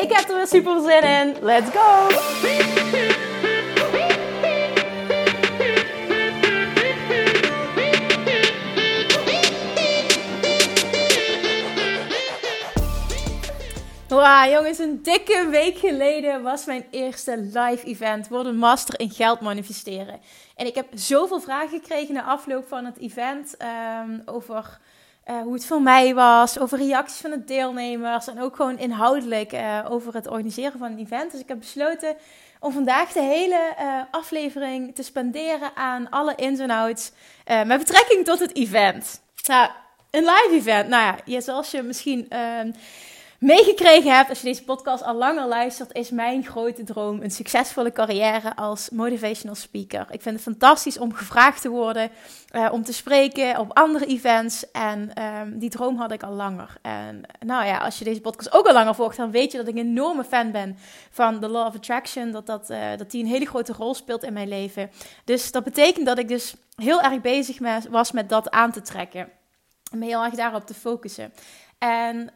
Ik heb er weer super zin in. Let's go! Wow, jongens, een dikke week geleden was mijn eerste live event. Worden master in geld manifesteren. En ik heb zoveel vragen gekregen na afloop van het event. Ehm, over uh, hoe het voor mij was. Over reacties van de deelnemers. En ook gewoon inhoudelijk uh, over het organiseren van een event. Dus ik heb besloten om vandaag de hele uh, aflevering te spenderen aan alle ins en outs. met betrekking tot het event. Nou, een live event. Nou ja, zoals je misschien ehm, meegekregen hebt, als je deze podcast al langer luistert, is mijn grote droom een succesvolle carrière als motivational speaker. Ik vind het fantastisch om gevraagd te worden, uh, om te spreken op andere events. En um, die droom had ik al langer. En nou ja, als je deze podcast ook al langer volgt, dan weet je dat ik een enorme fan ben van The Law of Attraction. Dat, dat, uh, dat die een hele grote rol speelt in mijn leven. Dus dat betekent dat ik dus heel erg bezig was met dat aan te trekken. En me heel erg daarop te focussen. En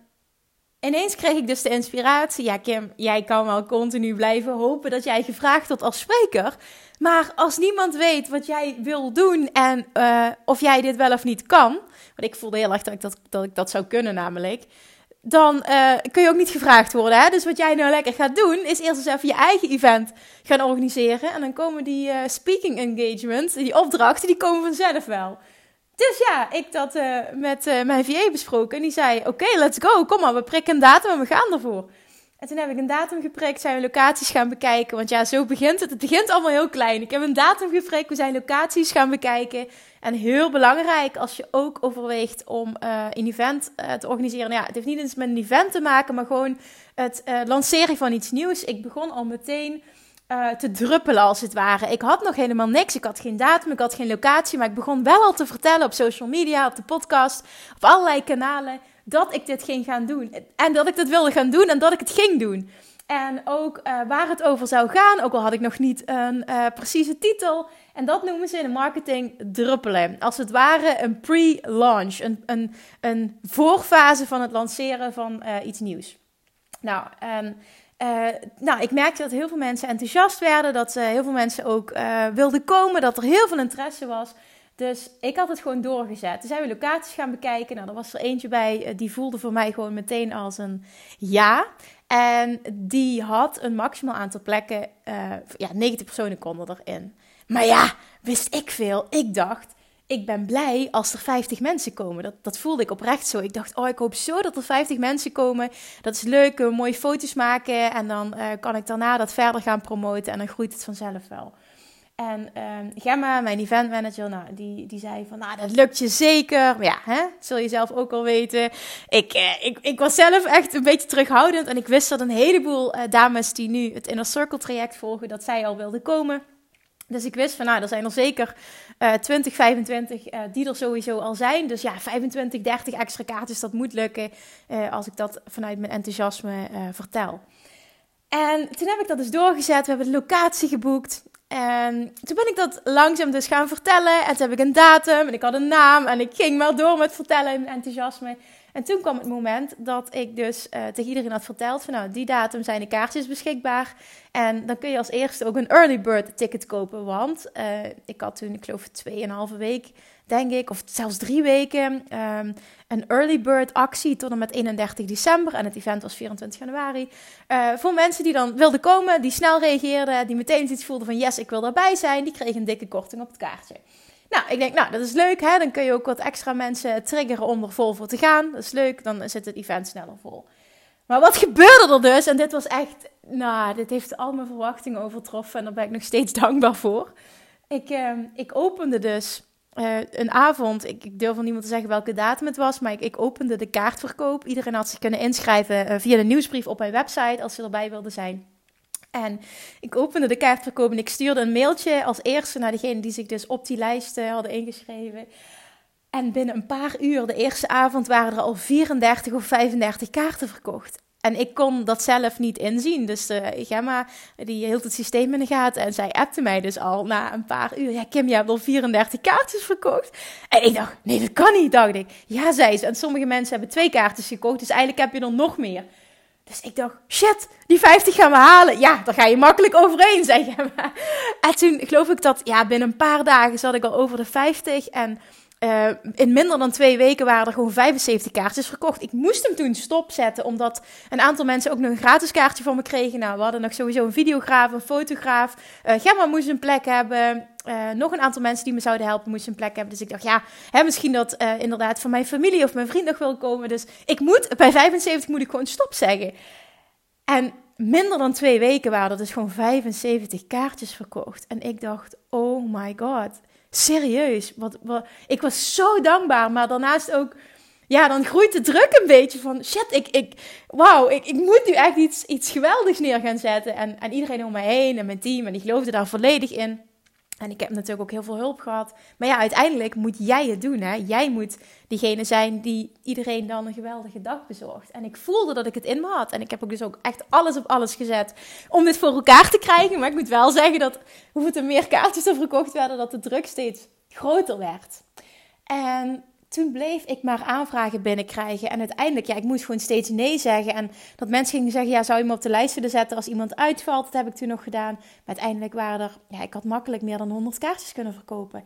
ineens kreeg ik dus de inspiratie. Ja, Kim, jij kan wel continu blijven hopen dat jij gevraagd wordt als spreker. Maar als niemand weet wat jij wil doen en uh, of jij dit wel of niet kan. Want ik voelde heel erg dat ik dat, ik dat zou kunnen, namelijk. Dan uh, kun je ook niet gevraagd worden. Hè? Dus wat jij nou lekker gaat doen, is eerst eens even je eigen event gaan organiseren. En dan komen die uh, speaking engagements, die opdrachten, die komen vanzelf wel. Dus ja, ik dat uh, met uh, mijn VA besproken. En die zei: Oké, let's go. Kom maar, we prikken een datum en we gaan ervoor. En toen heb ik een datum geprikt, zijn we locaties gaan bekijken. Want ja, zo begint het. Het begint allemaal heel klein. Ik heb een datum geprikt, we zijn locaties gaan bekijken. En heel belangrijk als je ook overweegt om uh, een event te organiseren. Nou ja, het heeft niet eens met een event te maken, maar gewoon het lanceren van iets nieuws. Ik begon al meteen uh, te druppelen als het ware. Ik had nog helemaal niks. Ik had geen datum, ik had geen locatie. Maar ik begon wel al te vertellen op social media, op de podcast, op allerlei kanalen. Dat ik dit ging gaan doen. En dat ik dit wilde gaan doen en dat ik het ging doen. En ook uh, waar het over zou gaan. Ook al had ik nog niet een uh, precieze titel. En dat noemen ze in de marketing druppelen. Als het ware een pre-launch. Een, een, een voorfase van het lanceren van iets nieuws. Nou, en uh, nou, ik merkte dat heel veel mensen enthousiast werden, dat uh, heel veel mensen ook uh, wilden komen, dat er heel veel interesse was. Dus ik had het gewoon doorgezet. Toen zijn we locaties gaan bekijken. Nou, er was er eentje bij, die voelde voor mij gewoon meteen als een ja. En die had een maximaal aantal plekken, ja, 90 personen konden erin. Maar ja, wist ik veel. Ik dacht, ik ben blij als er 50 mensen komen. Dat, dat voelde ik oprecht zo. Ik dacht, oh, ik hoop zo dat er 50 mensen komen. Dat is leuk, we mooie foto's maken. En dan uh, kan ik daarna dat verder gaan promoten. En dan groeit het vanzelf wel. En uh, Gemma, mijn event manager, nou, die, die zei van, nou, dat lukt je zeker. Maar ja, hè, zul je zelf ook al weten. Ik, uh, ik, ik was zelf echt een beetje terughoudend. En ik wist dat een heleboel uh, dames die nu het Inner Circle traject volgen, dat zij al wilden komen. Dus ik wist van, nou, er zijn er zeker uh, 20, 25 uh, die er sowieso al zijn. Dus ja, 25, 30 extra kaartjes, dat moet lukken uh, als ik dat vanuit mijn enthousiasme uh, vertel. En toen heb ik dat dus doorgezet. We hebben de locatie geboekt. En toen ben ik dat langzaam dus gaan vertellen. En toen heb ik een datum en ik had een naam. En ik ging maar door met vertellen in enthousiasme. En toen kwam het moment dat ik dus uh, tegen iedereen had verteld van nou, die datum zijn de kaartjes beschikbaar. En dan kun je als eerste ook een early bird ticket kopen. Want uh, ik had toen, ik geloof, tweeënhalve week, denk ik, of zelfs drie weken, um, een early bird actie tot en met 31 december. En het event was 24 januari. Uh, voor mensen die dan wilden komen, die snel reageerden, die meteen iets voelden van yes, ik wil daarbij zijn, die kregen een dikke korting op het kaartje. Nou, ik denk, nou, dat is leuk, hè? Dan kun je ook wat extra mensen triggeren om er vol voor te gaan. Dat is leuk, dan zit het event sneller vol. Maar wat gebeurde er dus? En dit was echt, nou, dit heeft al mijn verwachtingen overtroffen en daar ben ik nog steeds dankbaar voor. Ik, eh, ik opende dus uh, een avond, ik, ik durf van niemand te zeggen welke datum het was, maar ik, ik opende de kaartverkoop. Iedereen had zich kunnen inschrijven uh, via de nieuwsbrief op mijn website als ze erbij wilden zijn. En ik opende de kaartverkoop en ik stuurde een mailtje als eerste naar degene die zich dus op die lijst hadden ingeschreven. En binnen een paar uur, de eerste avond, waren er al 34 of 35 kaarten verkocht. En ik kon dat zelf niet inzien. Dus uh, Gemma, die hield het systeem in de gaten. En zij appte mij dus al na een paar uur. Ja, Kim, je hebt al 34 kaartjes verkocht. En ik dacht, nee, dat kan niet, dacht ik. Ja, zei ze. En sommige mensen hebben twee kaartjes gekocht. Dus eigenlijk heb je er nog meer. Dus ik dacht, shit, die 50 gaan we halen. Ja, daar ga je makkelijk overheen, zei Gemma. En toen geloof ik dat, ja, binnen een paar dagen zat ik al over de 50. En uh, in minder dan twee weken waren er gewoon 75 kaartjes verkocht. Ik moest hem toen stopzetten, omdat een aantal mensen ook nog een gratis kaartje van me kregen. Nou, we hadden nog sowieso een videograaf, een fotograaf. Uh, Gemma moest een plek hebben. Uh, nog een aantal mensen die me zouden helpen moesten een plek hebben. Dus ik dacht, ja, hè, misschien dat inderdaad van mijn familie of mijn vriend nog wil komen. Dus ik moet, bij 75 moet ik gewoon stop zeggen. En minder dan twee weken waren er dus gewoon 75 kaartjes verkocht. En ik dacht, oh my god serieus. Wat, wat, ik was zo dankbaar, maar daarnaast ook, ja, dan groeit de druk een beetje van, shit, ik, ik, wauw, ik, ik moet nu echt iets, iets geweldigs neer gaan zetten. En, en iedereen om mij heen en mijn team, en die geloofde daar volledig in. En ik heb natuurlijk ook heel veel hulp gehad. Maar ja, uiteindelijk moet jij het doen. Hè? Jij moet diegene zijn die iedereen dan een geweldige dag bezorgt. En ik voelde dat ik het in me had. En ik heb ook dus ook echt alles op alles gezet om dit voor elkaar te krijgen. Maar ik moet wel zeggen dat hoeveel er meer kaartjes er verkocht werden, dat de druk steeds groter werd. En toen bleef ik maar aanvragen binnenkrijgen. En uiteindelijk, ja, ik moest gewoon steeds nee zeggen. En dat mensen gingen zeggen, ja, zou je me op de lijst willen zetten als iemand uitvalt? Dat heb ik toen nog gedaan. Maar uiteindelijk waren er, ja, ik had makkelijk meer dan 100 kaartjes kunnen verkopen.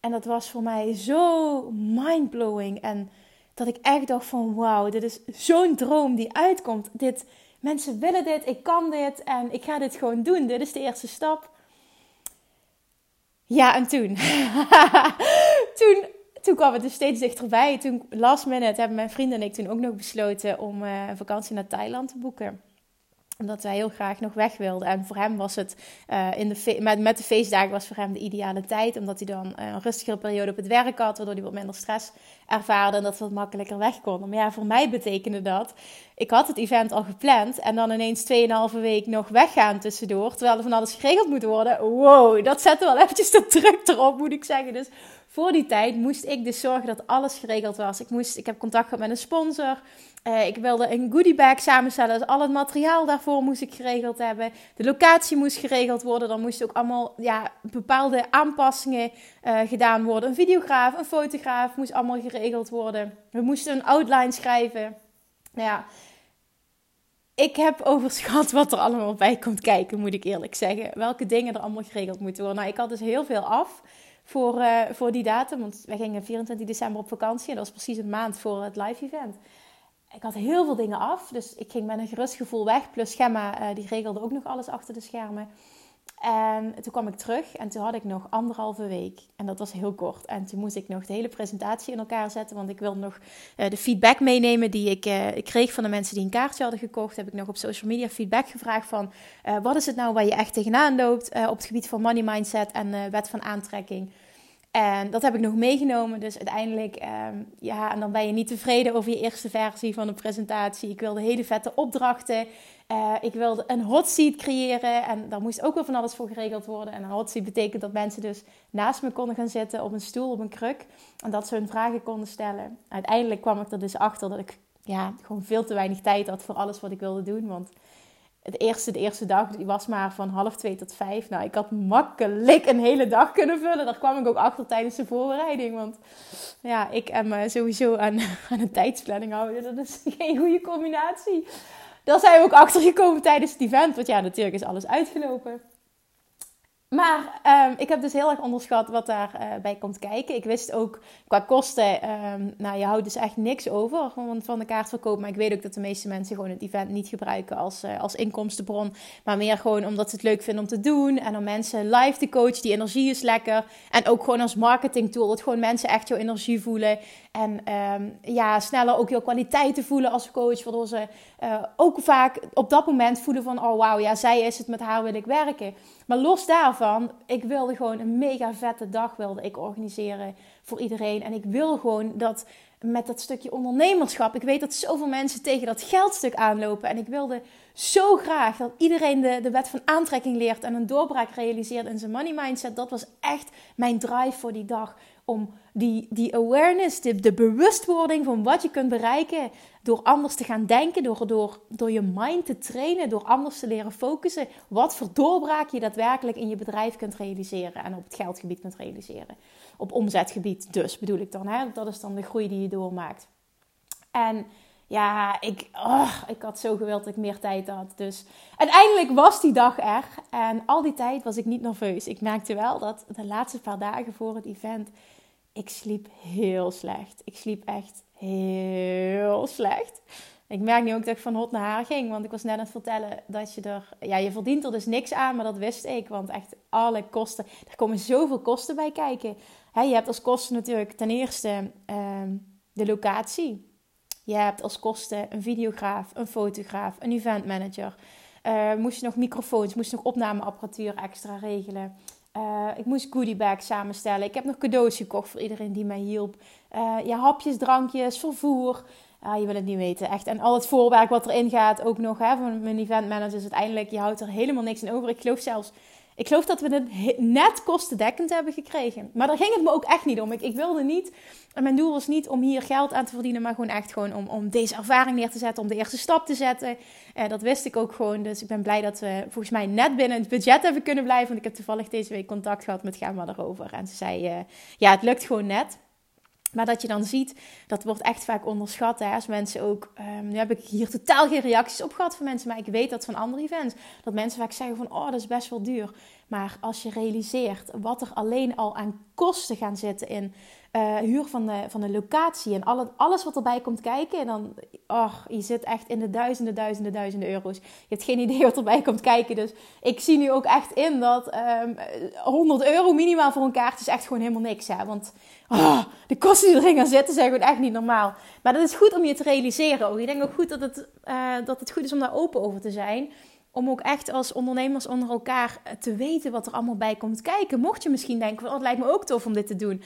En dat was voor mij zo mindblowing. En dat ik echt dacht van, wauw, dit is zo'n droom die uitkomt. Dit, mensen willen dit, ik kan dit en ik ga dit gewoon doen. Dit is de eerste stap. Ja, en toen. toen toen kwam het dus steeds dichterbij. Toen, last minute, hebben mijn vrienden en ik toen ook nog besloten om uh, een vakantie naar Thailand te boeken omdat hij heel graag nog weg wilde. En voor hem was het uh, in de met, met de feestdagen was voor hem de ideale tijd. Omdat hij dan een rustigere periode op het werk had. Waardoor hij wat minder stress ervaarde. En dat we wat makkelijker weg konden. Maar ja, voor mij betekende dat. Ik had het event al gepland. En dan ineens 2,5 week nog weggaan tussendoor. Terwijl er van alles geregeld moet worden. Wow, dat zette wel eventjes de druk erop, moet ik zeggen. Dus voor die tijd moest ik dus zorgen dat alles geregeld was. Ik, moest, ik heb contact gehad met een sponsor. Uh, ik wilde een goodiebag samenstellen. Dus al het materiaal daarvoor moest ik geregeld hebben. De locatie moest geregeld worden. Dan moesten ook allemaal ja, bepaalde aanpassingen uh, gedaan worden. Een videograaf, een fotograaf moest allemaal geregeld worden. We moesten een outline schrijven. Nou ja, ik heb overschat wat er allemaal bij komt kijken, moet ik eerlijk zeggen. Welke dingen er allemaal geregeld moeten worden. Nou, ik had dus heel veel af voor, uh, voor die datum. Want wij gingen 24 december op vakantie. En dat was precies een maand voor het live event. Ik had heel veel dingen af. Dus ik ging met een gerust gevoel weg. Plus Gemma, uh, die regelde ook nog alles achter de schermen. En toen kwam ik terug en toen had ik nog anderhalve week. En dat was heel kort. En toen moest ik nog de hele presentatie in elkaar zetten. Want ik wilde nog uh, de feedback meenemen die ik, uh, ik, kreeg van de mensen die een kaartje hadden gekocht. Heb ik nog op social media feedback gevraagd van... Uh, wat is het nou waar je echt tegenaan loopt op het gebied van money mindset en wet van aantrekking... En dat heb ik nog meegenomen. Dus uiteindelijk, um, ja, en dan ben je niet tevreden over je eerste versie van de presentatie. Ik wilde hele vette opdrachten. Uh, ik wilde een hot seat creëren. En daar moest ook wel van alles voor geregeld worden. En een hot seat betekent dat mensen dus naast me konden gaan zitten op een stoel, op een kruk. En dat ze hun vragen konden stellen. Uiteindelijk kwam ik er dus achter dat ik ja, gewoon veel te weinig tijd had voor alles wat ik wilde doen. Want het eerste, de eerste dag die was maar van half twee tot vijf. Nou, ik had makkelijk een hele dag kunnen vullen. Daar kwam ik ook achter tijdens de voorbereiding. Want ja, ik en me sowieso aan, aan een tijdsplanning houden, dat is geen goede combinatie. Daar zijn we ook achter gekomen tijdens het event. Want ja, natuurlijk is alles uitgelopen. Maar um, ik heb dus heel erg onderschat wat daarbij uh, bij komt kijken. Ik wist ook qua kosten, um, nou je houdt dus echt niks over van, van de kaartverkoop. Maar ik weet ook dat de meeste mensen gewoon het event niet gebruiken als, uh, als inkomstenbron. Maar meer gewoon omdat ze het leuk vinden om te doen. En om mensen live te coachen, die energie is lekker. En ook gewoon als marketing tool, dat gewoon mensen echt jouw energie voelen. En um, ja, sneller ook jouw kwaliteiten voelen als coach. Waardoor ze uh, ook vaak op dat moment voelen van, oh wauw, ja zij is het, met haar wil ik werken. Maar los daarvan ik wilde gewoon een mega vette dag wilde ik organiseren voor iedereen. En ik wil gewoon dat met dat stukje ondernemerschap. Ik weet dat zoveel mensen tegen dat geldstuk aanlopen. En ik wilde zo graag dat iedereen de, de wet van aantrekking leert en een doorbraak realiseert in zijn money mindset. Dat was echt mijn drive voor die dag. Om die, die awareness, de, de bewustwording van wat je kunt bereiken. Door anders te gaan denken, door, door, door je mind te trainen, door anders te leren focussen. Wat voor doorbraak je daadwerkelijk in je bedrijf kunt realiseren en op het geldgebied kunt realiseren op omzetgebied dus bedoel ik dan. Hè? Dat is dan de groei die je doormaakt. En ja, ik, oh, ik had zo gewild dat ik meer tijd had. Dus uiteindelijk was die dag er. En al die tijd was ik niet nerveus. Ik merkte wel dat de laatste paar dagen voor het event... Ik sliep heel slecht. Ik sliep echt heel slecht. Ik merk nu ook dat ik van hot naar haar ging. Want ik was net aan het vertellen dat je er... Ja, je verdient er dus niks aan, maar dat wist ik. Want echt alle kosten... Er komen zoveel kosten bij kijken je hebt als kosten natuurlijk ten eerste ehm, de locatie. Je hebt als kosten een videograaf, een fotograaf, een eventmanager. Uh, moest je nog microfoons, moest je nog opnameapparatuur extra regelen. Uh, ik moest goodiebags samenstellen. Ik heb nog cadeaus gekocht voor iedereen die mij hielp. Uh, ja, hapjes, drankjes, vervoer. Ah, je wil het niet weten, echt. En al het voorwerk wat erin gaat, ook nog hè, van mijn eventmanager. is uiteindelijk, je houdt er helemaal niks in over. Ik geloof zelfs ik geloof dat we het net kostendekkend hebben gekregen. Maar daar ging het me ook echt niet om. Ik, ik wilde niet, en mijn doel was niet om hier geld aan te verdienen, maar gewoon echt gewoon om, om deze ervaring neer te zetten, om de eerste stap te zetten. Uh, dat wist ik ook gewoon. Dus ik ben blij dat we volgens mij net binnen het budget hebben kunnen blijven. Want ik heb toevallig deze week contact gehad met Gemma erover. En ze zei, uh, ja, het lukt gewoon net. Maar dat je dan ziet, dat wordt echt vaak onderschat. Hè? Als mensen ook, um, nu heb ik hier totaal geen reacties op gehad van mensen, maar ik weet dat van andere events. Dat mensen vaak zeggen van, oh, dat is best wel duur. Maar als je realiseert wat er alleen al aan kosten gaan zitten in uh, huur van de, van de locatie en alle, alles wat erbij komt kijken. En dan, oh, je zit echt in de duizenden, duizenden, duizenden euro's. Je hebt geen idee wat erbij komt kijken. Dus ik zie nu ook echt in dat um, ehm, 100 euro minimaal voor een kaart is echt gewoon helemaal niks. Hè? Want oh, de kosten die erin gaan zitten zijn gewoon echt niet normaal. Maar dat is goed om je te realiseren. Ook. Ik denk ook goed dat het, uh, dat het goed is om daar open over te zijn om ook echt als ondernemers onder elkaar te weten wat er allemaal bij komt kijken. Mocht je misschien denken, oh, het lijkt me ook tof om dit te doen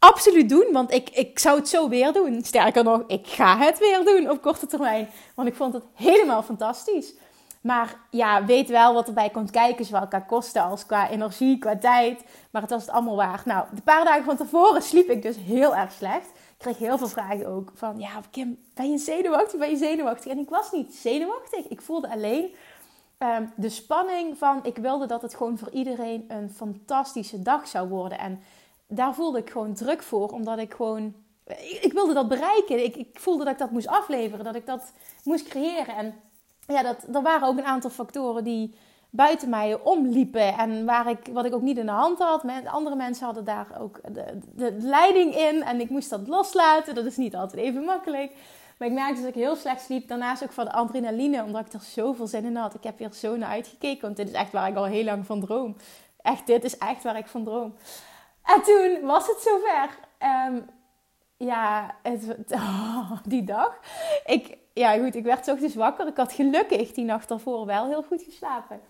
absoluut doen, want ik, ik zou het zo weer doen. Sterker nog, ik ga het weer doen op korte termijn, want ik vond het helemaal fantastisch. Maar ja, weet wel wat erbij komt kijken, zowel qua kosten als qua energie, qua tijd. Maar het was het allemaal waard. Nou, de paar dagen van tevoren sliep ik dus heel erg slecht. Ik kreeg heel veel vragen ook van, ja Kim, ben je zenuwachtig? Ben je zenuwachtig? En ik was niet zenuwachtig. Ik voelde alleen ehm, de spanning van, ik wilde dat het gewoon voor iedereen een fantastische dag zou worden. En daar voelde ik gewoon druk voor, omdat ik gewoon. Ik, wilde dat bereiken. Ik, ik, voelde dat ik dat moest afleveren, dat ik dat moest creëren. En ja, dat, er waren ook een aantal factoren die buiten mij omliepen. En waar ik, wat ik ook niet in de hand had. Andere mensen hadden daar ook de, leiding in. En ik moest dat loslaten. Dat is niet altijd even makkelijk. Maar ik merkte dat ik heel slecht sliep. Daarnaast ook van de adrenaline, omdat ik er zoveel zin in had. Ik heb hier zo naar uitgekeken, want dit is echt waar ik al heel lang van droom. Echt, dit is echt waar ik van droom. En toen was het zover. Um, ja, het, oh, die dag. Ik, ja, goed, ik werd ochtends wakker. Ik had gelukkig die nacht daarvoor wel heel goed geslapen.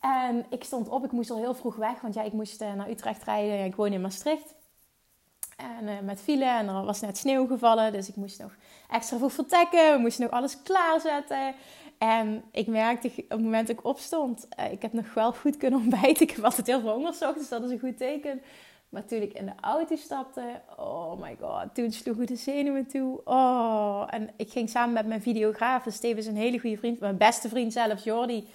En ik stond op, ik moest al heel vroeg weg, want ja, ik moest uh, naar Utrecht rijden. Ik woon in Maastricht. En uh, met file en er was net sneeuw gevallen, dus ik moest nog extra vroeg vertrekken. We moesten nog alles klaarzetten. En ik merkte op het moment dat ik opstond, uh, ik heb nog wel goed kunnen ontbijten. Ik heb altijd heel veel honger, dus dat is een goed teken. Maar toen ik in de auto stapte, oh my god, toen sloegen de zenuwen toe. Oh, en ik ging samen met mijn videograaf, Steven is een hele goede vriend, mijn beste vriend zelfs, Jordi.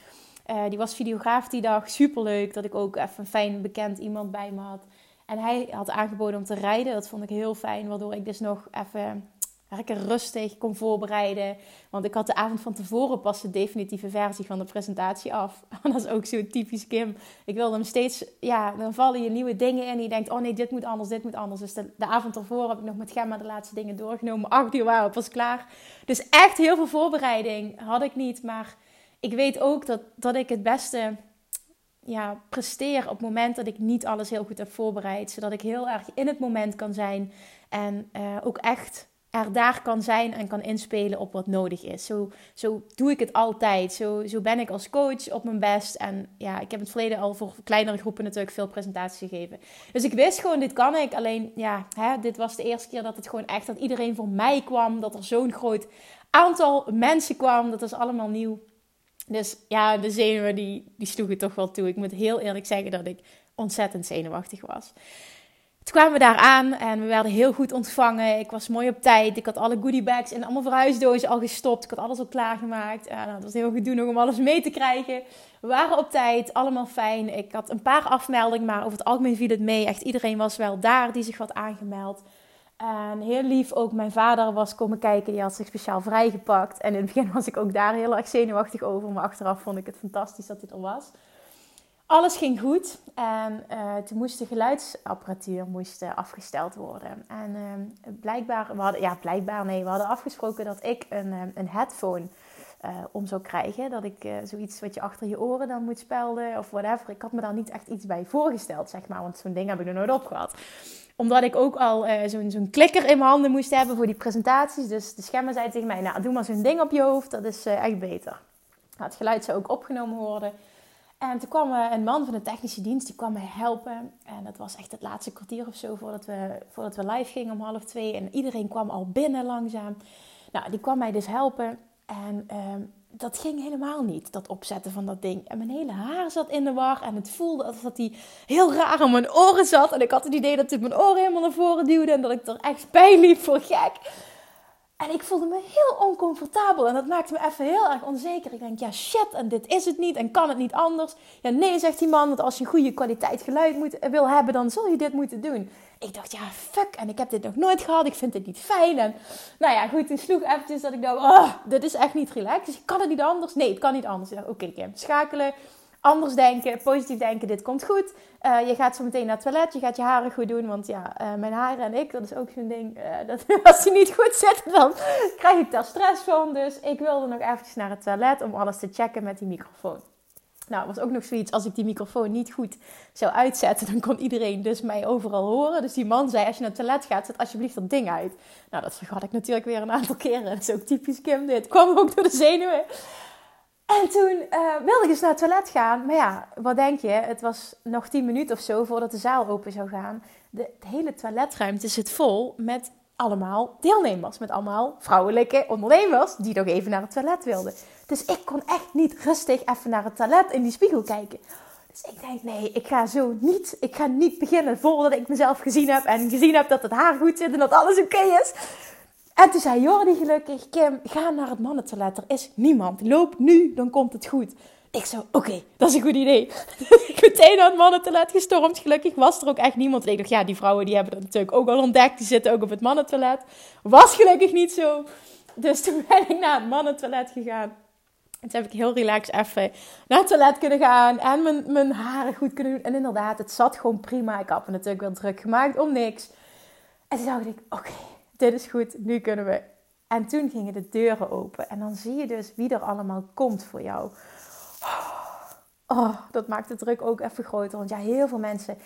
Uh, die was videograaf die dag, superleuk dat ik ook even een fijn bekend iemand bij me had. En hij had aangeboden om te rijden, dat vond ik heel fijn, waardoor ik dus nog even lekker rustig kon voorbereiden. Want ik had de avond van tevoren pas de definitieve versie van de presentatie af. dat is ook zo typisch Kim. Ik wilde hem steeds, ja, dan vallen je nieuwe dingen in. En je denkt, oh nee, dit moet anders, dit moet anders. Dus de, avond ervoor heb ik nog met Gemma de laatste dingen doorgenomen. Acht uur waren pas klaar. Dus echt heel veel voorbereiding had ik niet. Maar ik weet ook dat, dat ik het beste ja, presteer op het moment dat ik niet alles heel goed heb voorbereid. Zodat ik heel erg in het moment kan zijn. En uh, ook echt er daar kan zijn en kan inspelen op wat nodig is. Zo, zo doe ik het altijd. Zo, zo ben ik als coach op mijn best. En ja, ik heb in het verleden al voor kleinere groepen natuurlijk veel presentaties gegeven. Dus ik wist gewoon, dit kan ik. Alleen, ja, hè, dit was de eerste keer dat het gewoon echt, dat iedereen voor mij kwam. Dat er zo'n groot aantal mensen kwam. Dat was allemaal nieuw. Dus ja, de zenuwen die, die sloegen toch wel toe. Ik moet heel eerlijk zeggen dat ik ontzettend zenuwachtig was. Toen kwamen we daar aan en we werden heel goed ontvangen. Ik was mooi op tijd. Ik had alle goodiebags en allemaal verhuisdozen al gestopt. Ik had alles al klaargemaakt. Uh, dat was heel goed doen om alles mee te krijgen. We waren op tijd, allemaal fijn. Ik had een paar afmeldingen, maar over het algemeen viel het mee. Echt iedereen was wel daar die zich had aangemeld. En heel lief ook mijn vader was komen kijken. Die had zich speciaal vrijgepakt. En in het begin was ik ook daar heel erg zenuwachtig over. Maar achteraf vond ik het fantastisch dat hij er was alles ging goed en uh, toen moest de geluidsapparatuur moest, uh, afgesteld worden. En uh, blijkbaar, we hadden, ja, blijkbaar nee, we hadden afgesproken dat ik een, een headphone om zou krijgen. Dat ik zoiets wat je achter je oren dan moet spelden of whatever. Ik had me daar niet echt iets bij voorgesteld, zeg maar, want zo'n ding heb ik er nooit op gehad. Omdat ik ook al zo'n zo'n klikker in mijn handen moest hebben voor die presentaties. Dus de schermen zei tegen mij, nou doe maar zo'n ding op je hoofd, dat is echt beter. Nou, het geluid zou ook opgenomen worden. En toen kwam een man van de technische dienst, die kwam mij helpen. En dat was echt het laatste kwartier of zo voordat we, voordat we live gingen om half twee. En iedereen kwam al binnen langzaam. Nou, die kwam mij dus helpen. En ehm, dat ging helemaal niet, dat opzetten van dat ding. En mijn hele haar zat in de war. En het voelde alsof hij heel raar om mijn oren zat. En ik had het idee dat het mijn oren helemaal naar voren duwde. En dat ik er echt bij liep voor gek. En ik voelde me heel oncomfortabel en dat maakte me even heel erg onzeker. Ik denk, ja shit, en dit is het niet en kan het niet anders. Ja nee, zegt die man, want als je een goede kwaliteit geluid moet, wil hebben, dan zul je dit moeten doen. Ik dacht, ja fuck, en ik heb dit nog nooit gehad, ik vind dit niet fijn. En nou ja, goed, toen sloeg eventjes dat ik dacht, oh, dit is echt niet relaxed. Dus kan het niet anders? Nee, het kan niet anders. Ik oké Kim, schakelen anders denken, positief denken, dit komt goed. Uh, je gaat zo meteen naar het toilet, je gaat je haren goed doen. Want ja, uh, mijn haren en ik, dat is ook zo'n ding. Uh, dat, als die niet goed zitten, dan krijg ik daar stress van. Dus ik wilde nog eventjes naar het toilet om alles te checken met die microfoon. Nou, was ook nog zoiets, als ik die microfoon niet goed zou uitzetten, dan kon iedereen dus mij overal horen. Dus die man zei, als je naar het toilet gaat, zet alsjeblieft dat ding uit. Nou, dat vergat ik natuurlijk weer een aantal keren. Dat is ook typisch Kim dit. Kwam ook door de zenuwen. En toen uh, wilde ik dus naar het toilet gaan. Maar ja, wat denk je? Het was nog tien minuten of zo voordat de zaal open zou gaan. De, hele toiletruimte zit vol met allemaal deelnemers. Met allemaal vrouwelijke ondernemers die nog even naar het toilet wilden. Dus ik kon echt niet rustig even naar het toilet in die spiegel kijken. Dus ik denk, nee, ik ga zo niet. Ik ga niet beginnen voordat ik mezelf gezien heb. En gezien heb dat het haar goed zit en dat alles oké is. En toen zei Jordi gelukkig, Kim, ga naar het mannentoilet. Er is niemand. Loop nu, dan komt het goed. Ik zo, oké, dat is een goed idee. ik meteen naar het mannentoilet gestormd. Gelukkig was er ook echt niemand. ik dacht, ja, die vrouwen die hebben dat natuurlijk ook al ontdekt. Die zitten ook op het mannentoilet. Was gelukkig niet zo. Dus toen ben ik naar het mannentoilet gegaan. En toen heb ik heel relaxed even naar het toilet kunnen gaan. En mijn, mijn haren goed kunnen doen. En inderdaad, het zat gewoon prima. Ik had me natuurlijk wel druk gemaakt om niks. En toen dacht ik, oké, dit is goed, nu kunnen we. En toen gingen de deuren open. En dan zie je dus wie er allemaal komt voor jou. Oh, dat maakt de druk ook even groter. Want ja, heel veel mensen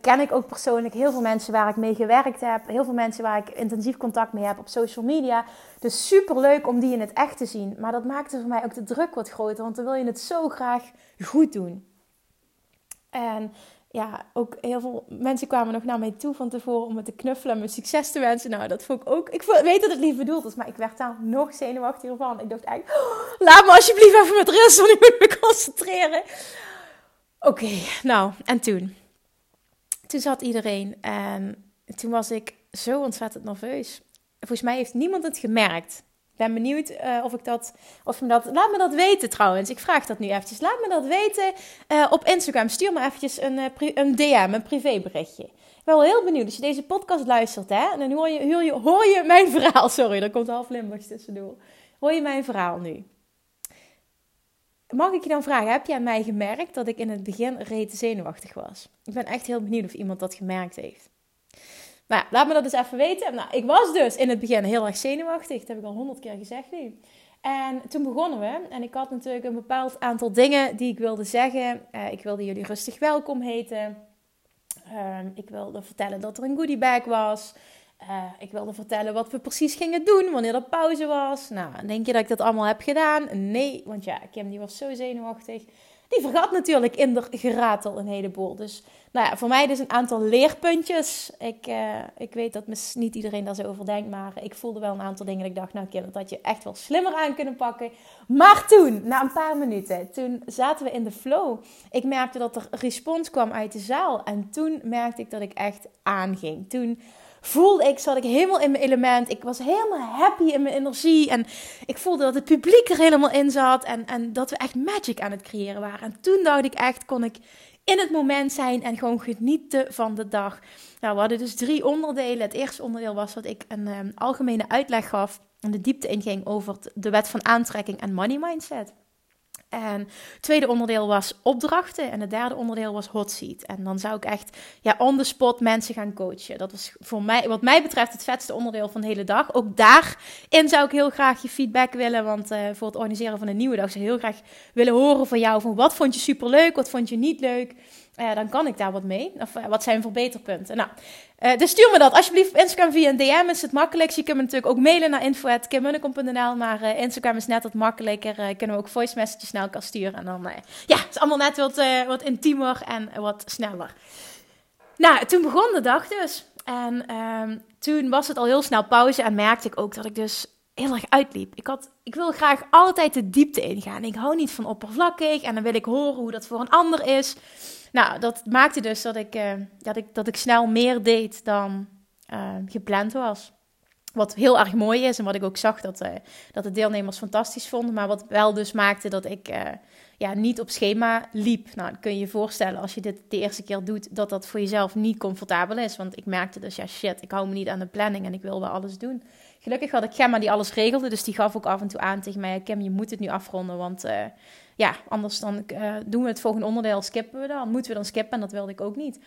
ken ik ook persoonlijk. Heel veel mensen waar ik mee gewerkt heb. Heel veel mensen waar ik intensief contact mee heb op social media. Dus super leuk om die in het echt te zien. Maar dat maakte voor mij ook de druk wat groter. Want dan wil je het zo graag goed doen. En ja, ook heel veel mensen kwamen nog naar mij toe van tevoren om me te knuffelen en me succes te wensen. Nou, dat vond ik ook. Ik weet dat het lief bedoeld is, maar ik werd daar nog zenuwachtiger van. Ik dacht eigenlijk, oh, laat me alsjeblieft even met rust, want ik moet me concentreren. Oké, nou, en toen? Toen zat iedereen en toen was ik zo ontzettend nerveus. Volgens mij heeft niemand het gemerkt ben benieuwd uh, of ik dat, of me dat, laat me dat weten trouwens. Ik vraag dat nu eventjes. Laat me dat weten uh, op Instagram. Stuur me eventjes een, uh, een DM, een privéberichtje. Ik ben wel heel benieuwd. Als je deze podcast luistert, hè, en dan hoor je, hoor je, hoor je mijn verhaal. Sorry, daar komt half Limburgs tussendoor. Hoor je mijn verhaal nu? Mag ik je dan vragen, heb je aan mij gemerkt dat ik in het begin reet zenuwachtig was? Ik ben echt heel benieuwd of iemand dat gemerkt heeft. Nou, laat me dat eens even weten. Nou, ik was dus in het begin heel erg zenuwachtig. Dat heb ik al honderd keer gezegd nu. En toen begonnen we. En ik had natuurlijk een bepaald aantal dingen die ik wilde zeggen. Uh, ik wilde jullie rustig welkom heten. Uh, ik wilde vertellen dat er een goodiebag was. Uh, ik wilde vertellen wat we precies gingen doen, wanneer er pauze was. Nou, denk je dat ik dat allemaal heb gedaan? Nee, want ja, Kim die was zo zenuwachtig. Die vergat natuurlijk in de geratel een heleboel. Dus nou ja, voor mij dus een aantal leerpuntjes. Ik, uh, ik weet dat niet iedereen daar zo over denkt, maar ik voelde wel een aantal dingen dat ik dacht, nou Kim, dat had je echt wel slimmer aan kunnen pakken. Maar toen, na een paar minuten, toen zaten we in de flow. Ik merkte dat er respons kwam uit de zaal en toen merkte ik dat ik echt aanging. Toen voelde ik, zat ik helemaal in mijn element. Ik was helemaal happy in mijn energie. En ik voelde dat het publiek er helemaal in zat. En, en dat we echt magic aan het creëren waren. En toen dacht ik echt, kon ik in het moment zijn en gewoon genieten van de dag. Nou, we hadden dus drie onderdelen. Het eerste onderdeel was dat ik een um, algemene uitleg gaf en de diepte inging over de wet van aantrekking en money mindset. En het tweede onderdeel was opdrachten. En het derde onderdeel was hot seat. En dan zou ik echt ja, on the spot mensen gaan coachen. Dat was voor mij, wat mij betreft, het vetste onderdeel van de hele dag. Ook daarin zou ik heel graag je feedback willen. Want uh, voor het organiseren van een nieuwe dag zou ik heel graag willen horen van jou. Van wat vond je superleuk, wat vond je niet leuk. Dan kan ik daar wat mee. Of uh, wat zijn verbeterpunten? Nou, uh, dus stuur me dat alsjeblieft Instagram via een DM. Is het makkelijkst. Je kunt me natuurlijk ook mailen naar info.kimmunnekom.nl. Maar Instagram is net wat makkelijker. kunnen we ook voice messages naar elkaar sturen. En dan, ja, het is allemaal net wat, wat intiemer en wat sneller. Nou, toen begon de dag dus. En ehm, toen was het al heel snel pauze. En merkte ik ook dat ik dus heel erg uitliep. Ik, had, ik wil graag altijd de diepte ingaan. Ik hou niet van oppervlakkig. En dan wil ik horen hoe dat voor een ander is. Nou, dat maakte dus dat ik, uh, dat ik, dat ik snel meer deed dan uh, gepland was. Wat heel erg mooi is en wat ik ook zag dat, uh, dat de deelnemers fantastisch vonden. Maar wat wel dus maakte dat ik ja, niet op schema liep. Nou, kun je je voorstellen als je dit de eerste keer doet, dat dat voor jezelf niet comfortabel is. Want ik merkte dus, ja shit, ik hou me niet aan de planning en ik wil wel alles doen. Gelukkig had ik Gemma die alles regelde, dus die gaf ook af en toe aan tegen mij, Kim, je moet het nu afronden, want ja, anders dan uh, doen we het volgende onderdeel, skippen we dan. Moeten we dan skippen en dat wilde ik ook niet.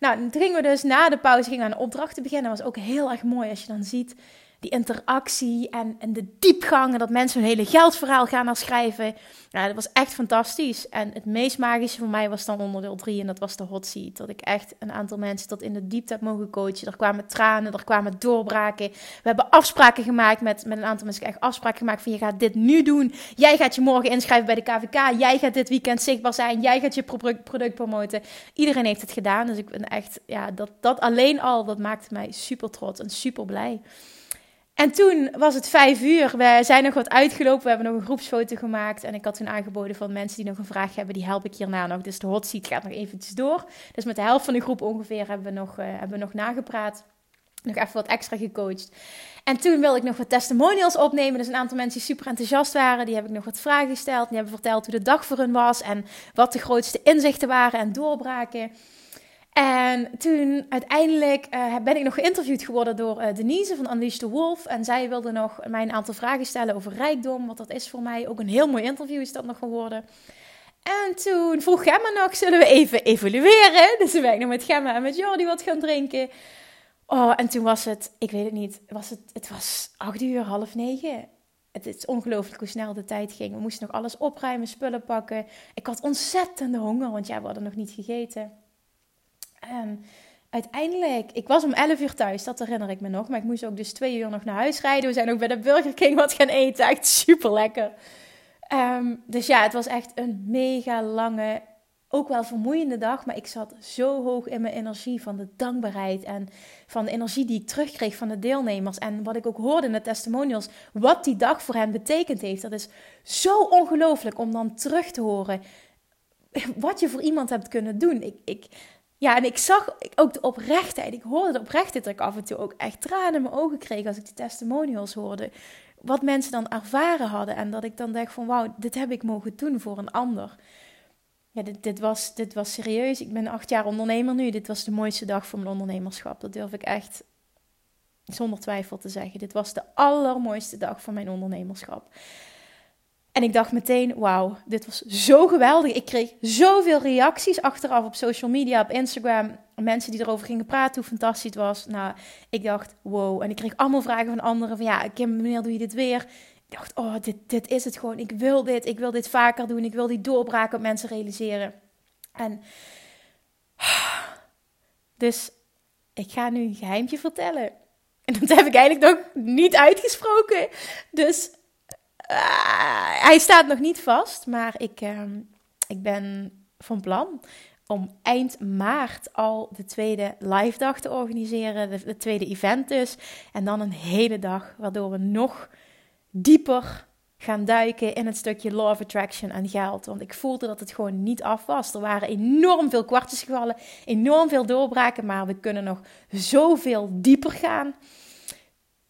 Nou, toen gingen we dus na de pauze gingen aan de opdrachten beginnen. Dat was ook heel erg mooi als je dan ziet die interactie en, en de diepgang. En dat mensen hun hele geldverhaal gaan herschrijven. Ja, dat was echt fantastisch. En het meest magische voor mij was dan onderdeel 3 en dat was de hot seat. Dat ik echt een aantal mensen tot in de diepte heb mogen coachen. Er kwamen tranen, er kwamen doorbraken. We hebben afspraken gemaakt met, met een aantal mensen. Echt afspraken gemaakt van je gaat dit nu doen. Jij gaat je morgen inschrijven bij de KVK. Jij gaat dit weekend zichtbaar zijn. Jij gaat je product, product promoten. Iedereen heeft het gedaan. Dus ik ben echt, ja, dat, dat alleen al, dat maakte mij super trots en super blij. En toen was het vijf uur. We zijn nog wat uitgelopen. We hebben nog een groepsfoto gemaakt. En ik had toen aangeboden van mensen die nog een vraag hebben. Die help ik hierna nog. Dus de hot seat gaat nog eventjes door. Dus met de helft van de groep ongeveer hebben we nog, uh, hebben we nog nagepraat. Nog even wat extra gecoacht. En toen wilde ik nog wat testimonials opnemen. Dus een aantal mensen die super enthousiast waren. Die heb ik nog wat vragen gesteld. Die hebben verteld hoe de dag voor hun was. En wat de grootste inzichten waren en doorbraken. En toen uiteindelijk uh, ben ik nog geïnterviewd geworden door uh, Denise van Unleash the Wolf. En zij wilde nog mij een aantal vragen stellen over rijkdom. Wat dat is voor mij. Ook een heel mooi interview is dat nog geworden. En toen vroeg Gemma nog, zullen we even evalueren? Dus toen ben nog met Gemma en met Jordi wat gaan drinken. Oh, en toen was het, ik weet het niet, was het, het was acht uur, half negen. Het is ongelooflijk hoe snel de tijd ging. We moesten nog alles opruimen, spullen pakken. Ik had ontzettende honger, want we hadden nog niet gegeten. En uiteindelijk, ik was om 11 uur thuis, dat herinner ik me nog. Maar ik moest ook dus twee uur nog naar huis rijden. We zijn ook bij de Burger King wat gaan eten. Echt super lekker. Ehm, dus ja, het was echt een mega lange, ook wel vermoeiende dag. Maar ik zat zo hoog in mijn energie van de dankbaarheid. En van de energie die ik terugkreeg van de deelnemers. En wat ik ook hoorde in de testimonials. Wat die dag voor hen betekend heeft. Dat is zo ongelooflijk om dan terug te horen. Wat je voor iemand hebt kunnen doen. Ik, ik, ja, en ik zag ook de oprechtheid. Ik hoorde de oprechtheid dat ik af en toe ook echt tranen in mijn ogen kreeg als ik die testimonials hoorde. Wat mensen dan ervaren hadden. En dat ik dan dacht van wauw, dit heb ik mogen doen voor een ander. Ja, dit, dit, was, dit was serieus. Ik ben acht jaar ondernemer nu. Dit was de mooiste dag voor mijn ondernemerschap. Dat durf ik echt zonder twijfel te zeggen. Dit was de allermooiste dag van mijn ondernemerschap. En ik dacht meteen, wauw, dit was zo geweldig. Ik kreeg zoveel reacties achteraf op social media, op Instagram. Mensen die erover gingen praten, hoe fantastisch het was. Nou, ik dacht, wow. En ik kreeg allemaal vragen van anderen van, ja, Kim, wanneer doe je dit weer? Ik dacht, oh, dit, dit is het gewoon. Ik wil dit, ik wil dit vaker doen. Ik wil die doorbraken op mensen realiseren. En dus ik ga nu een geheimje vertellen. En dat heb ik eigenlijk nog niet uitgesproken. Dus hij staat nog niet vast. Maar ik, ehm, ik ben van plan om eind maart al de tweede live dag te organiseren. De, de, tweede event dus. En dan een hele dag, waardoor we nog dieper gaan duiken in het stukje law of attraction en geld. Want ik voelde dat het gewoon niet af was. Er waren enorm veel kwartjes gevallen, enorm veel doorbraken, maar we kunnen nog zoveel dieper gaan.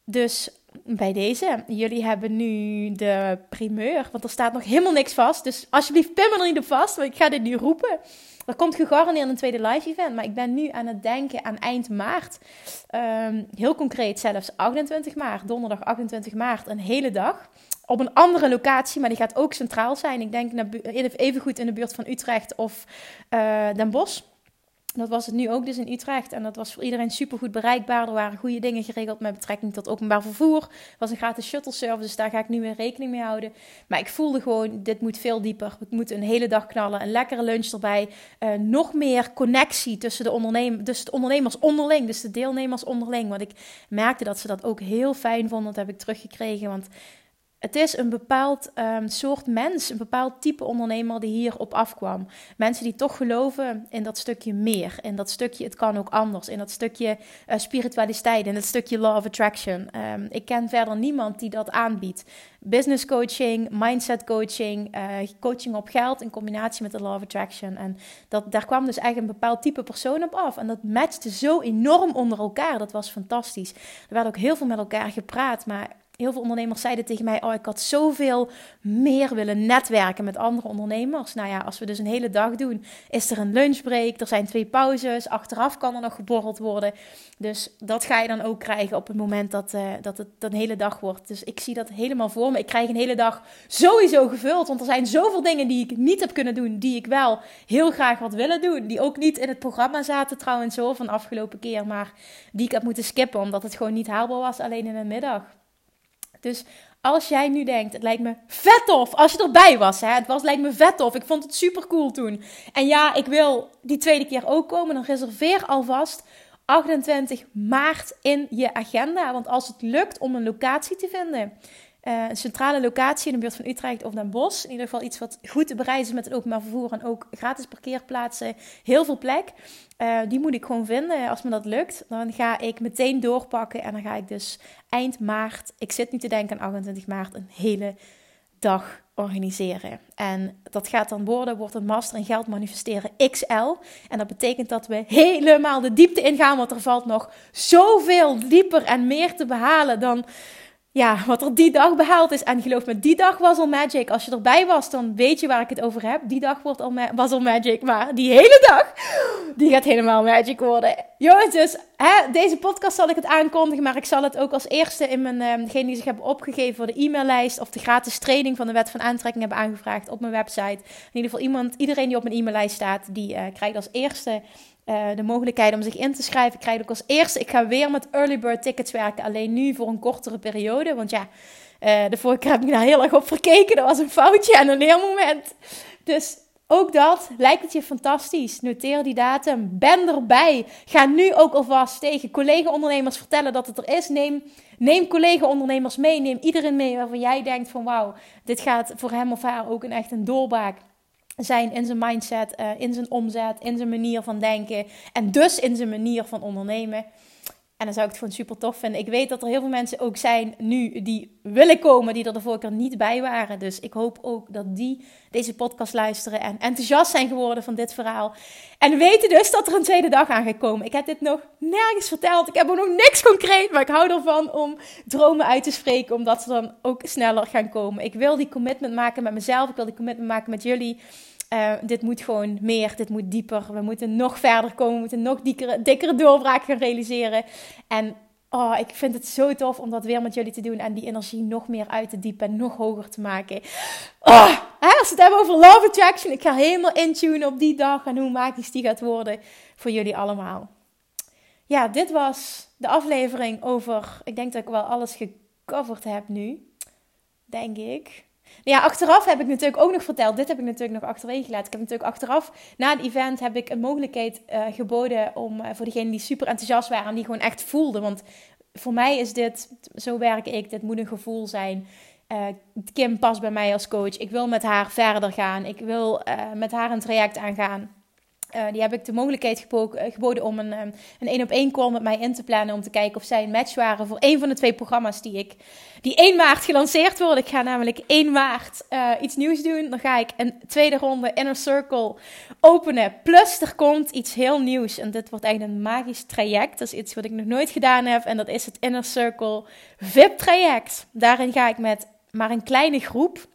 Dus bij deze, jullie hebben nu de primeur, want er staat nog helemaal niks vast. Dus alsjeblieft, pin er niet op vast, want ik ga dit nu roepen. Er komt gegarandeerd een tweede live event, maar ik ben nu aan het denken aan eind maart. Ehm, heel concreet zelfs 28 maart, donderdag 28 maart, een hele dag. Op een andere locatie, maar die gaat ook centraal zijn. Ik denk even goed in de buurt van Utrecht of uh, Den Bosch. Dat was het nu ook dus in Utrecht. En dat was voor iedereen super goed bereikbaar. Er waren goede dingen geregeld met betrekking tot openbaar vervoer. Het was een gratis shuttle service, dus daar ga ik nu weer rekening mee houden. Maar ik voelde gewoon, dit moet veel dieper. We moeten een hele dag knallen. Een lekkere lunch erbij. Uh, nog meer connectie tussen de, ondernem tussen de ondernemers onderling. Dus de deelnemers onderling. Want ik merkte dat ze dat ook heel fijn vonden. Dat heb ik teruggekregen. Want het is een bepaald um, soort mens, een bepaald type ondernemer die hierop afkwam. Mensen die toch geloven in dat stukje meer, in dat stukje het kan ook anders, in dat stukje uh, spiritualiteit, in dat stukje law of attraction. Um, ik ken verder niemand die dat aanbiedt. Business coaching, mindset coaching, uh, coaching op geld in combinatie met de law of attraction. En dat, daar kwam dus eigenlijk een bepaald type persoon op af. En dat matchte zo enorm onder elkaar. Dat was fantastisch. Er werd ook heel veel met elkaar gepraat, maar heel veel ondernemers zeiden tegen mij: Oh, ik had zoveel meer willen netwerken met andere ondernemers. Nou ja, als we dus een hele dag doen, is er een lunchbreak, er zijn twee pauzes, achteraf kan er nog geborreld worden. Dus dat ga je dan ook krijgen op het moment dat, uh, dat het een hele dag wordt. Dus ik zie dat helemaal voor me. Ik krijg een hele dag sowieso gevuld, want er zijn zoveel dingen die ik niet heb kunnen doen, die ik wel heel graag had willen doen. Die ook niet in het programma zaten trouwens zo van afgelopen keer, maar die ik heb moeten skippen omdat het gewoon niet haalbaar was alleen in de middag. Dus als jij nu denkt, het lijkt me vet tof als je erbij was. Hè? Het was, lijkt me vet tof. Ik vond het super cool toen. En ja, ik wil die tweede keer ook komen. Dan reserveer alvast 28 maart in je agenda. Want als het lukt om een locatie te vinden. Uh, een centrale locatie in de buurt van Utrecht of Den Bosch. In ieder geval iets wat goed te bereizen is met het openbaar vervoer. En ook gratis parkeerplaatsen. Heel veel plek. Uh, die moet ik gewoon vinden. Als me dat lukt, dan ga ik meteen doorpakken. En dan ga ik dus eind maart, ik zit nu te denken aan 28 maart, een hele dag organiseren. En dat gaat dan worden, wordt een Master in Geld Manifesteren XL. En dat betekent dat we helemaal de diepte ingaan, want er valt nog zoveel dieper en meer te behalen dan ja, wat er die dag behaald is. En geloof me, die dag was al magic. Als je erbij was, dan weet je waar ik het over heb. Die dag wordt al was al magic. Maar die hele dag, die gaat helemaal magic worden. Jongens, dus deze podcast zal ik het aankondigen. Maar ik zal het ook als eerste in mijn, uh, degene die zich hebben opgegeven voor de e-maillijst. Of de gratis training van de wet van aantrekking hebben aangevraagd op mijn website. In ieder geval iemand, iedereen die op mijn e-maillijst staat, die uh, krijgt als eerste uh, de mogelijkheid om zich in te schrijven. Ik krijg ook als eerste. Ik ga weer met early bird tickets werken. Alleen nu voor een kortere periode. Want ja, uh, de vorige keer heb ik daar heel erg op verkeken. Dat was een foutje en een leermoment. Dus ook dat lijkt het je fantastisch. Noteer die datum. Ben erbij. Ga nu ook alvast tegen collega-ondernemers vertellen dat het er is. Neem, neem collega-ondernemers mee. Neem iedereen mee waarvan jij denkt van wauw, dit gaat voor hem of haar ook een echt een doorbraak zijn in zijn mindset, uh, in zijn omzet, in zijn manier van denken en dus in zijn manier van ondernemen. En dan zou ik het gewoon super tof vinden. Ik weet dat er heel veel mensen ook zijn nu die willen komen, die er de vorige keer niet bij waren. Dus ik hoop ook dat die deze podcast luisteren en enthousiast zijn geworden van dit verhaal. En weten dus dat er een tweede dag aan gaat komen. Ik heb dit nog nergens verteld. Ik heb ook nog niks concreet, maar ik hou ervan om dromen uit te spreken, omdat ze dan ook sneller gaan komen. Ik wil die commitment maken met mezelf. Ik wil die commitment maken met jullie. Uh, dit moet gewoon meer, dit moet dieper. We moeten nog verder komen, we moeten nog dikkere, dikkere doorbraak gaan realiseren. En oh, ik vind het zo tof om dat weer met jullie te doen en die energie nog meer uit te diepen en nog hoger te maken. Oh, hè, als we het hebben over love attraction, ik ga helemaal intunen op die dag en hoe magisch die gaat worden voor jullie allemaal. Ja, dit was de aflevering over, ik denk dat ik wel alles gecoverd heb nu, denk ik. Ja, achteraf heb ik natuurlijk ook nog verteld. Dit heb ik natuurlijk nog achterwege gelaten. Ik heb natuurlijk achteraf, na het event, heb ik een mogelijkheid uh, geboden om uh, voor degenen die super enthousiast waren en die gewoon echt voelden. Want voor mij is dit, zo werk ik, dit moet een gevoel zijn. Uh, Kim past bij mij als coach. Ik wil met haar verder gaan. Ik wil met haar een traject aangaan. Uh, die heb ik de mogelijkheid geboden om een, een één op één call met mij in te plannen. Om te kijken of zij een match waren voor een van de twee programma's die ik die 1 maart gelanceerd worden. Ik ga namelijk 1 maart uh, iets nieuws doen. Dan ga ik een tweede ronde Inner Circle openen. Plus er komt iets heel nieuws. En dit wordt eigenlijk een magisch traject. Dat is iets wat ik nog nooit gedaan heb. En dat is het Inner Circle VIP traject. Daarin ga ik met maar een kleine groep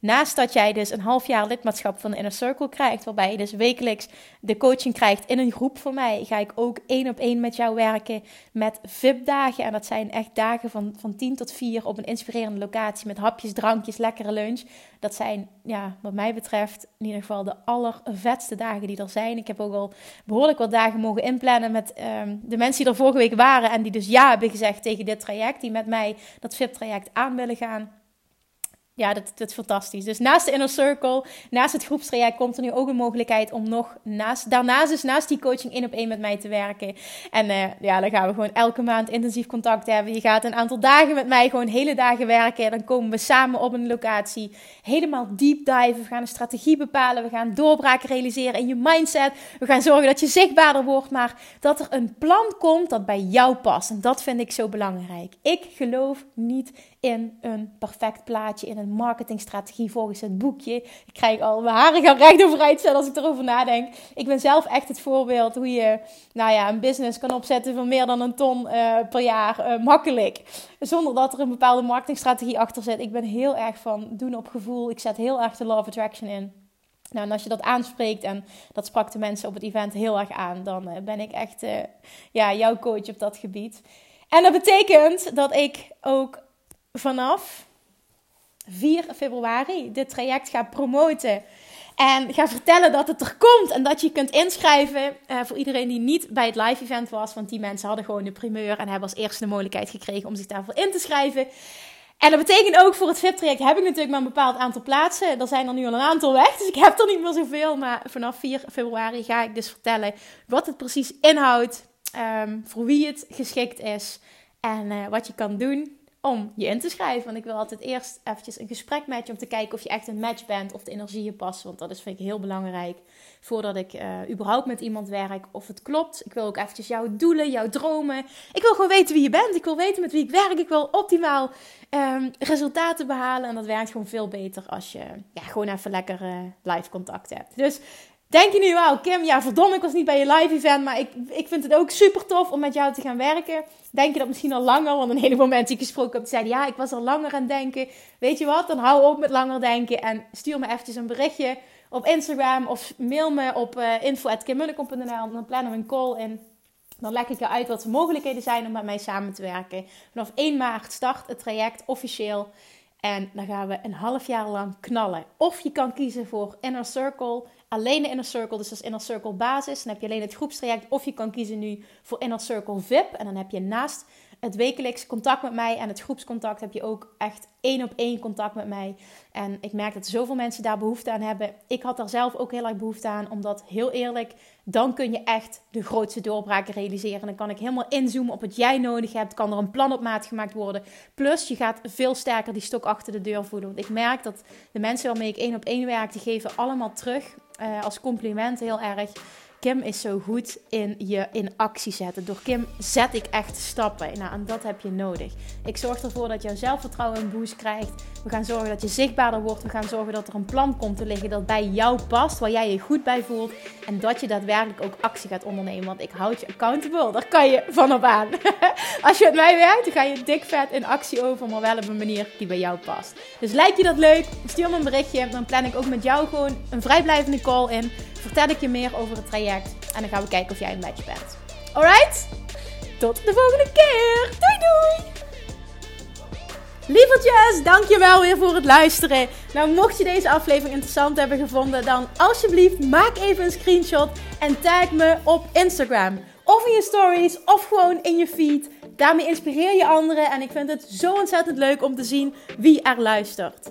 Naast dat jij dus een half jaar lidmaatschap van de Inner Circle krijgt, waarbij je dus wekelijks de coaching krijgt in een groep van mij, ga ik ook één op één met jou werken met VIP-dagen. En dat zijn echt dagen van, van 10 tot 4 op een inspirerende locatie met hapjes, drankjes, lekkere lunch. Dat zijn, ja, wat mij betreft, in ieder geval de allervetste dagen die er zijn. Ik heb ook al behoorlijk wat dagen mogen inplannen met um, de mensen die er vorige week waren en die dus ja hebben gezegd tegen dit traject, die met mij dat VIP-traject aan willen gaan ja, dat, dat is fantastisch. Dus naast de Inner Circle, naast het groepstraject, komt er nu ook een mogelijkheid om nog naast, daarnaast dus naast die coaching één op één met mij te werken. En uh, ja, dan gaan we gewoon elke maand intensief contact hebben. Je gaat een aantal dagen met mij gewoon hele dagen werken. En dan komen we samen op een locatie, helemaal deep dive. We gaan een strategie bepalen, we gaan doorbraken realiseren in je mindset. We gaan zorgen dat je zichtbaarder wordt, maar dat er een plan komt dat bij jou past. En dat vind ik zo belangrijk. Ik geloof niet in een perfect plaatje, in een marketingstrategie volgens het boekje. Ik krijg al mijn haren gaan recht overeind staan als ik erover nadenk. Ik ben zelf echt het voorbeeld hoe je nou ja, een business kan opzetten van meer dan een ton uh, per jaar uh, makkelijk. Zonder dat er een bepaalde marketingstrategie achter zit. Ik ben heel erg van doen op gevoel. Ik zet heel erg de law of attraction in. Nou, en als je dat aanspreekt, en dat sprak de mensen op het event heel erg aan, dan uh, ben ik echt ja, jouw coach op dat gebied. En dat betekent dat ik ook vanaf 4 februari dit traject ga promoten. En ga vertellen dat het er komt en dat je kunt inschrijven uh, voor iedereen die niet bij het live event was. Want die mensen hadden gewoon de primeur en hebben als eerste de mogelijkheid gekregen om zich daarvoor in te schrijven. En dat betekent ook voor het VIP-traject heb ik natuurlijk maar een bepaald aantal plaatsen. Er zijn er nu al een aantal weg, dus ik heb er niet meer zoveel. Maar vanaf 4 februari ga ik dus vertellen wat het precies inhoudt, um, voor wie het geschikt is en uh, wat je kan doen om je in te schrijven. Want ik wil altijd eerst eventjes een gesprek met je om te kijken of je echt een match bent of de energieën passen. Want dat is vind ik heel belangrijk voordat ik uh, überhaupt met iemand werk of het klopt. Ik wil ook eventjes jouw doelen, jouw dromen. Ik wil gewoon weten wie je bent. Ik wil weten met wie ik werk. Ik wil optimaal um, resultaten behalen. En dat werkt gewoon veel beter als je ja, gewoon even lekker uh, live contact hebt. Dus Denk je nu, wauw, Kim, ja, verdomme, ik was niet bij je live event, maar ik, ik vind het ook super tof om met jou te gaan werken. Denk je dat misschien al langer? Want een heleboel mensen die ik gesproken heb, zeiden, ja, ik was al langer aan het denken. Weet je wat, dan hou op met langer denken en stuur me eventjes een berichtje op Instagram of mail me op uh. Dan plannen we een call in. Dan leg ik je uit wat de mogelijkheden zijn om met mij samen te werken. Vanaf 1 maart start het traject officieel. En dan gaan we een half jaar lang knallen. Of je kan kiezen voor Inner Circle alleen de Inner Circle, dus dat is Inner Circle basis. Dan heb je alleen het groepstraject. Of je kan kiezen nu voor Inner Circle VIP. En dan heb je naast het wekelijks contact met mij en het groepscontact heb je ook echt één op één contact met mij. En ik merk dat zoveel mensen daar behoefte aan hebben. Ik had daar zelf ook heel erg behoefte aan, omdat heel eerlijk, dan kun je echt de grootste doorbraken realiseren. Dan kan ik helemaal inzoomen op wat jij nodig hebt. Kan er een plan op maat gemaakt worden. Plus, je gaat veel sterker die stok achter de deur voelen. Want ik merk dat de mensen waarmee ik één op één werk, die geven allemaal terug uh, als compliment heel erg. Kim is zo goed in je in actie zetten. Door Kim zet ik echt stappen. Nou, en dat heb je nodig. Ik zorg ervoor dat jouw zelfvertrouwen een boost krijgt. We gaan zorgen dat je zichtbaarder wordt. We gaan zorgen dat er een plan komt te liggen dat bij jou past, waar jij je goed bij voelt. En dat je daadwerkelijk ook actie gaat ondernemen. Want ik houd je accountable. Daar kan je van op aan. Als je met mij werkt, dan ga je dik vet in actie over, maar wel op een manier die bij jou past. Dus lijkt je dat leuk? Stuur me een berichtje. Dan plan ik ook met jou gewoon een vrijblijvende call in vertel ik je meer over het traject. En dan gaan we kijken of jij een match bent. Alright? Tot de volgende keer. Doei doei! Lievertjes, dankjewel weer voor het luisteren. Nou, mocht je deze aflevering interessant hebben gevonden, dan alsjeblieft maak even een screenshot en tag me op Instagram. Of in je stories, of gewoon in je feed. Daarmee inspireer je anderen en ik vind het zo ontzettend leuk om te zien wie er luistert.